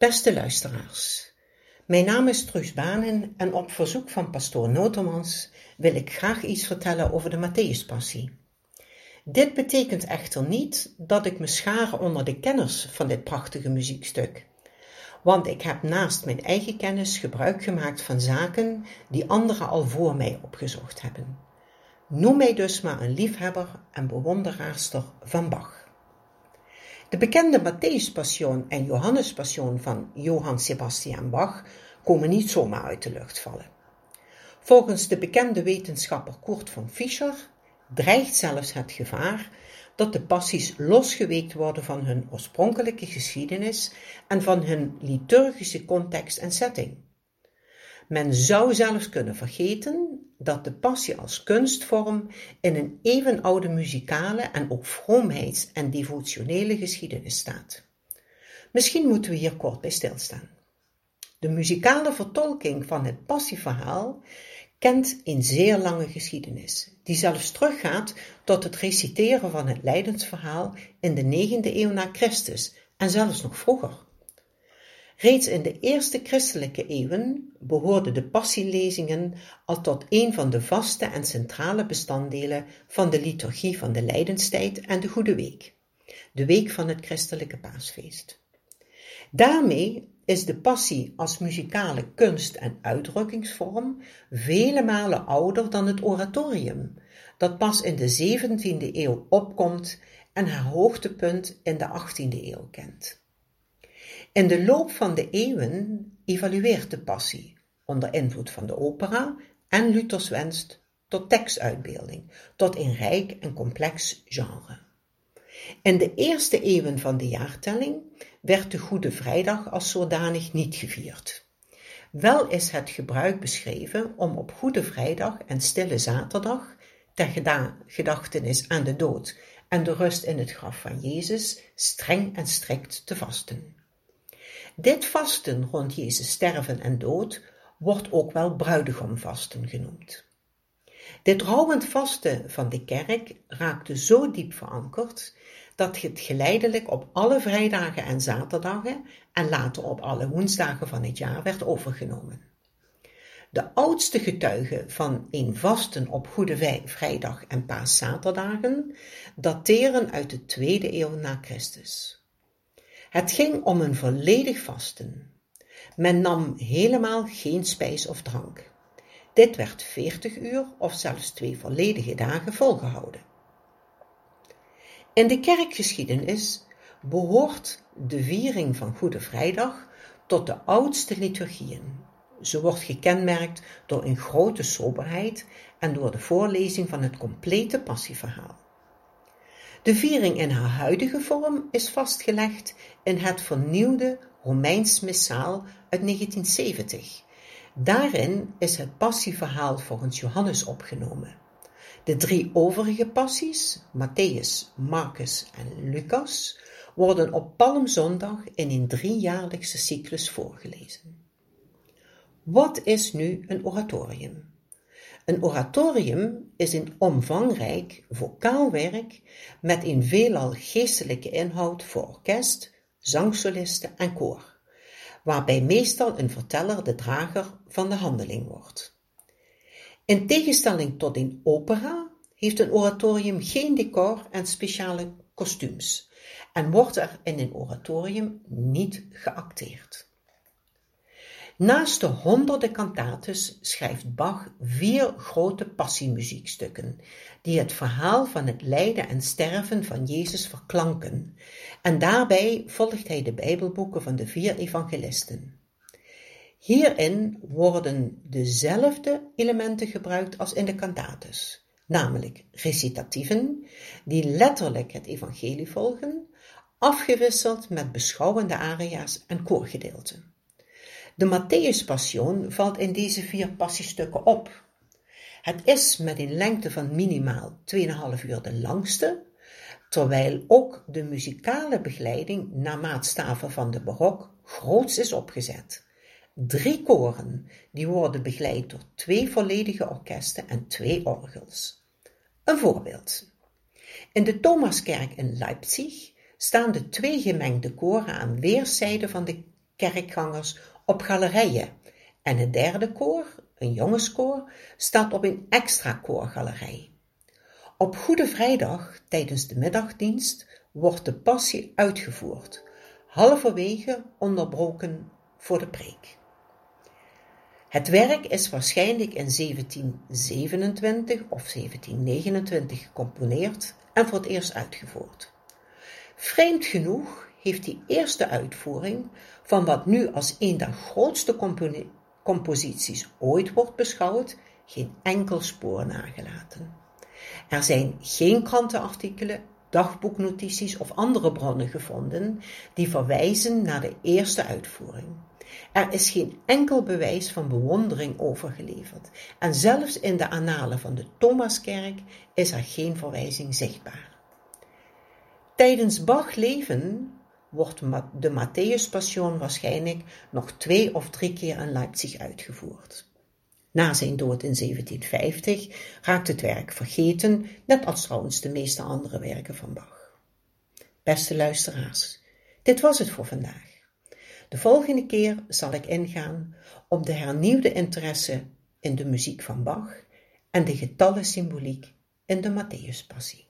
Beste luisteraars, mijn naam is Truus Banen en op verzoek van pastoor Notermans wil ik graag iets vertellen over de Matthäuspassie. Dit betekent echter niet dat ik me schaar onder de kenners van dit prachtige muziekstuk, want ik heb naast mijn eigen kennis gebruik gemaakt van zaken die anderen al voor mij opgezocht hebben. Noem mij dus maar een liefhebber en bewonderaarster van Bach. De bekende Matthäus-passion en Johannes-passion van Johann Sebastian Bach komen niet zomaar uit de lucht vallen. Volgens de bekende wetenschapper Kurt von Fischer dreigt zelfs het gevaar dat de passies losgeweekt worden van hun oorspronkelijke geschiedenis en van hun liturgische context en setting. Men zou zelfs kunnen vergeten dat de passie als kunstvorm in een eeuwenoude muzikale en ook vroomheids- en devotionele geschiedenis staat. Misschien moeten we hier kort bij stilstaan. De muzikale vertolking van het passieverhaal kent een zeer lange geschiedenis, die zelfs teruggaat tot het reciteren van het lijdensverhaal in de negende eeuw na Christus en zelfs nog vroeger. Reeds in de eerste christelijke eeuwen behoorden de passielezingen al tot een van de vaste en centrale bestanddelen van de liturgie van de Lijdenstijd en de Goede Week, de week van het christelijke paasfeest. Daarmee is de passie als muzikale kunst en uitdrukkingsvorm vele malen ouder dan het oratorium, dat pas in de 17e eeuw opkomt en haar hoogtepunt in de 18e eeuw kent. In de loop van de eeuwen evalueert de passie, onder invloed van de opera en Luthers wens tot tekstuitbeelding, tot een rijk en complex genre. In de eerste eeuwen van de jaartelling werd de Goede Vrijdag als zodanig niet gevierd. Wel is het gebruik beschreven om op Goede Vrijdag en Stille Zaterdag, ter gedachtenis aan de dood en de rust in het graf van Jezus, streng en strikt te vasten. Dit vasten rond Jezus sterven en dood wordt ook wel bruidegomvasten genoemd. Dit rouwend vasten van de kerk raakte zo diep verankerd dat het geleidelijk op alle vrijdagen en zaterdagen en later op alle woensdagen van het jaar werd overgenomen. De oudste getuigen van een vasten op Goede Vrijdag en Paaszaterdagen dateren uit de tweede eeuw na Christus. Het ging om een volledig vasten. Men nam helemaal geen spijs of drank. Dit werd veertig uur of zelfs twee volledige dagen volgehouden. In de kerkgeschiedenis behoort de viering van Goede Vrijdag tot de oudste liturgieën. Ze wordt gekenmerkt door een grote soberheid en door de voorlezing van het complete passieverhaal. De viering in haar huidige vorm is vastgelegd in het vernieuwde Romeins Missaal uit 1970. Daarin is het passieverhaal volgens Johannes opgenomen. De drie overige passies, Matthäus, Marcus en Lucas, worden op Palmzondag in een driejaarlijkse cyclus voorgelezen. Wat is nu een oratorium? Een oratorium is een omvangrijk vocaal werk met een veelal geestelijke inhoud voor orkest, zangsolisten en koor, waarbij meestal een verteller de drager van de handeling wordt. In tegenstelling tot een opera heeft een oratorium geen decor en speciale kostuums en wordt er in een oratorium niet geacteerd. Naast de honderden cantates schrijft Bach vier grote passiemuziekstukken, die het verhaal van het lijden en sterven van Jezus verklanken, en daarbij volgt hij de Bijbelboeken van de vier evangelisten. Hierin worden dezelfde elementen gebruikt als in de cantates, namelijk recitatieven, die letterlijk het evangelie volgen, afgewisseld met beschouwende aria's en koorgedeelten. De Matthäus-passion valt in deze vier passiestukken op. Het is met een lengte van minimaal 2,5 uur de langste, terwijl ook de muzikale begeleiding naar maatstaven van de barok groots is opgezet. Drie koren, die worden begeleid door twee volledige orkesten en twee orgels. Een voorbeeld. In de Thomaskerk in Leipzig staan de twee gemengde koren aan weerszijden van de kerkgangers op galerijen en het derde koor, een jongenskoor, staat op een extra koorgalerij. Op Goede Vrijdag, tijdens de middagdienst, wordt de passie uitgevoerd, halverwege onderbroken voor de preek. Het werk is waarschijnlijk in 1727 of 1729 gecomponeerd en voor het eerst uitgevoerd. Vreemd genoeg heeft die eerste uitvoering van wat nu als een der grootste composities ooit wordt beschouwd, geen enkel spoor nagelaten. Er zijn geen krantenartikelen, dagboeknotities of andere bronnen gevonden die verwijzen naar de eerste uitvoering. Er is geen enkel bewijs van bewondering overgeleverd en zelfs in de annalen van de Thomaskerk is er geen verwijzing zichtbaar. Tijdens Bach leven wordt de Matthäus-passion waarschijnlijk nog twee of drie keer in Leipzig uitgevoerd. Na zijn dood in 1750 raakt het werk vergeten, net als trouwens de meeste andere werken van Bach. Beste luisteraars, dit was het voor vandaag. De volgende keer zal ik ingaan op de hernieuwde interesse in de muziek van Bach en de getallensymboliek in de Matthäuspassie.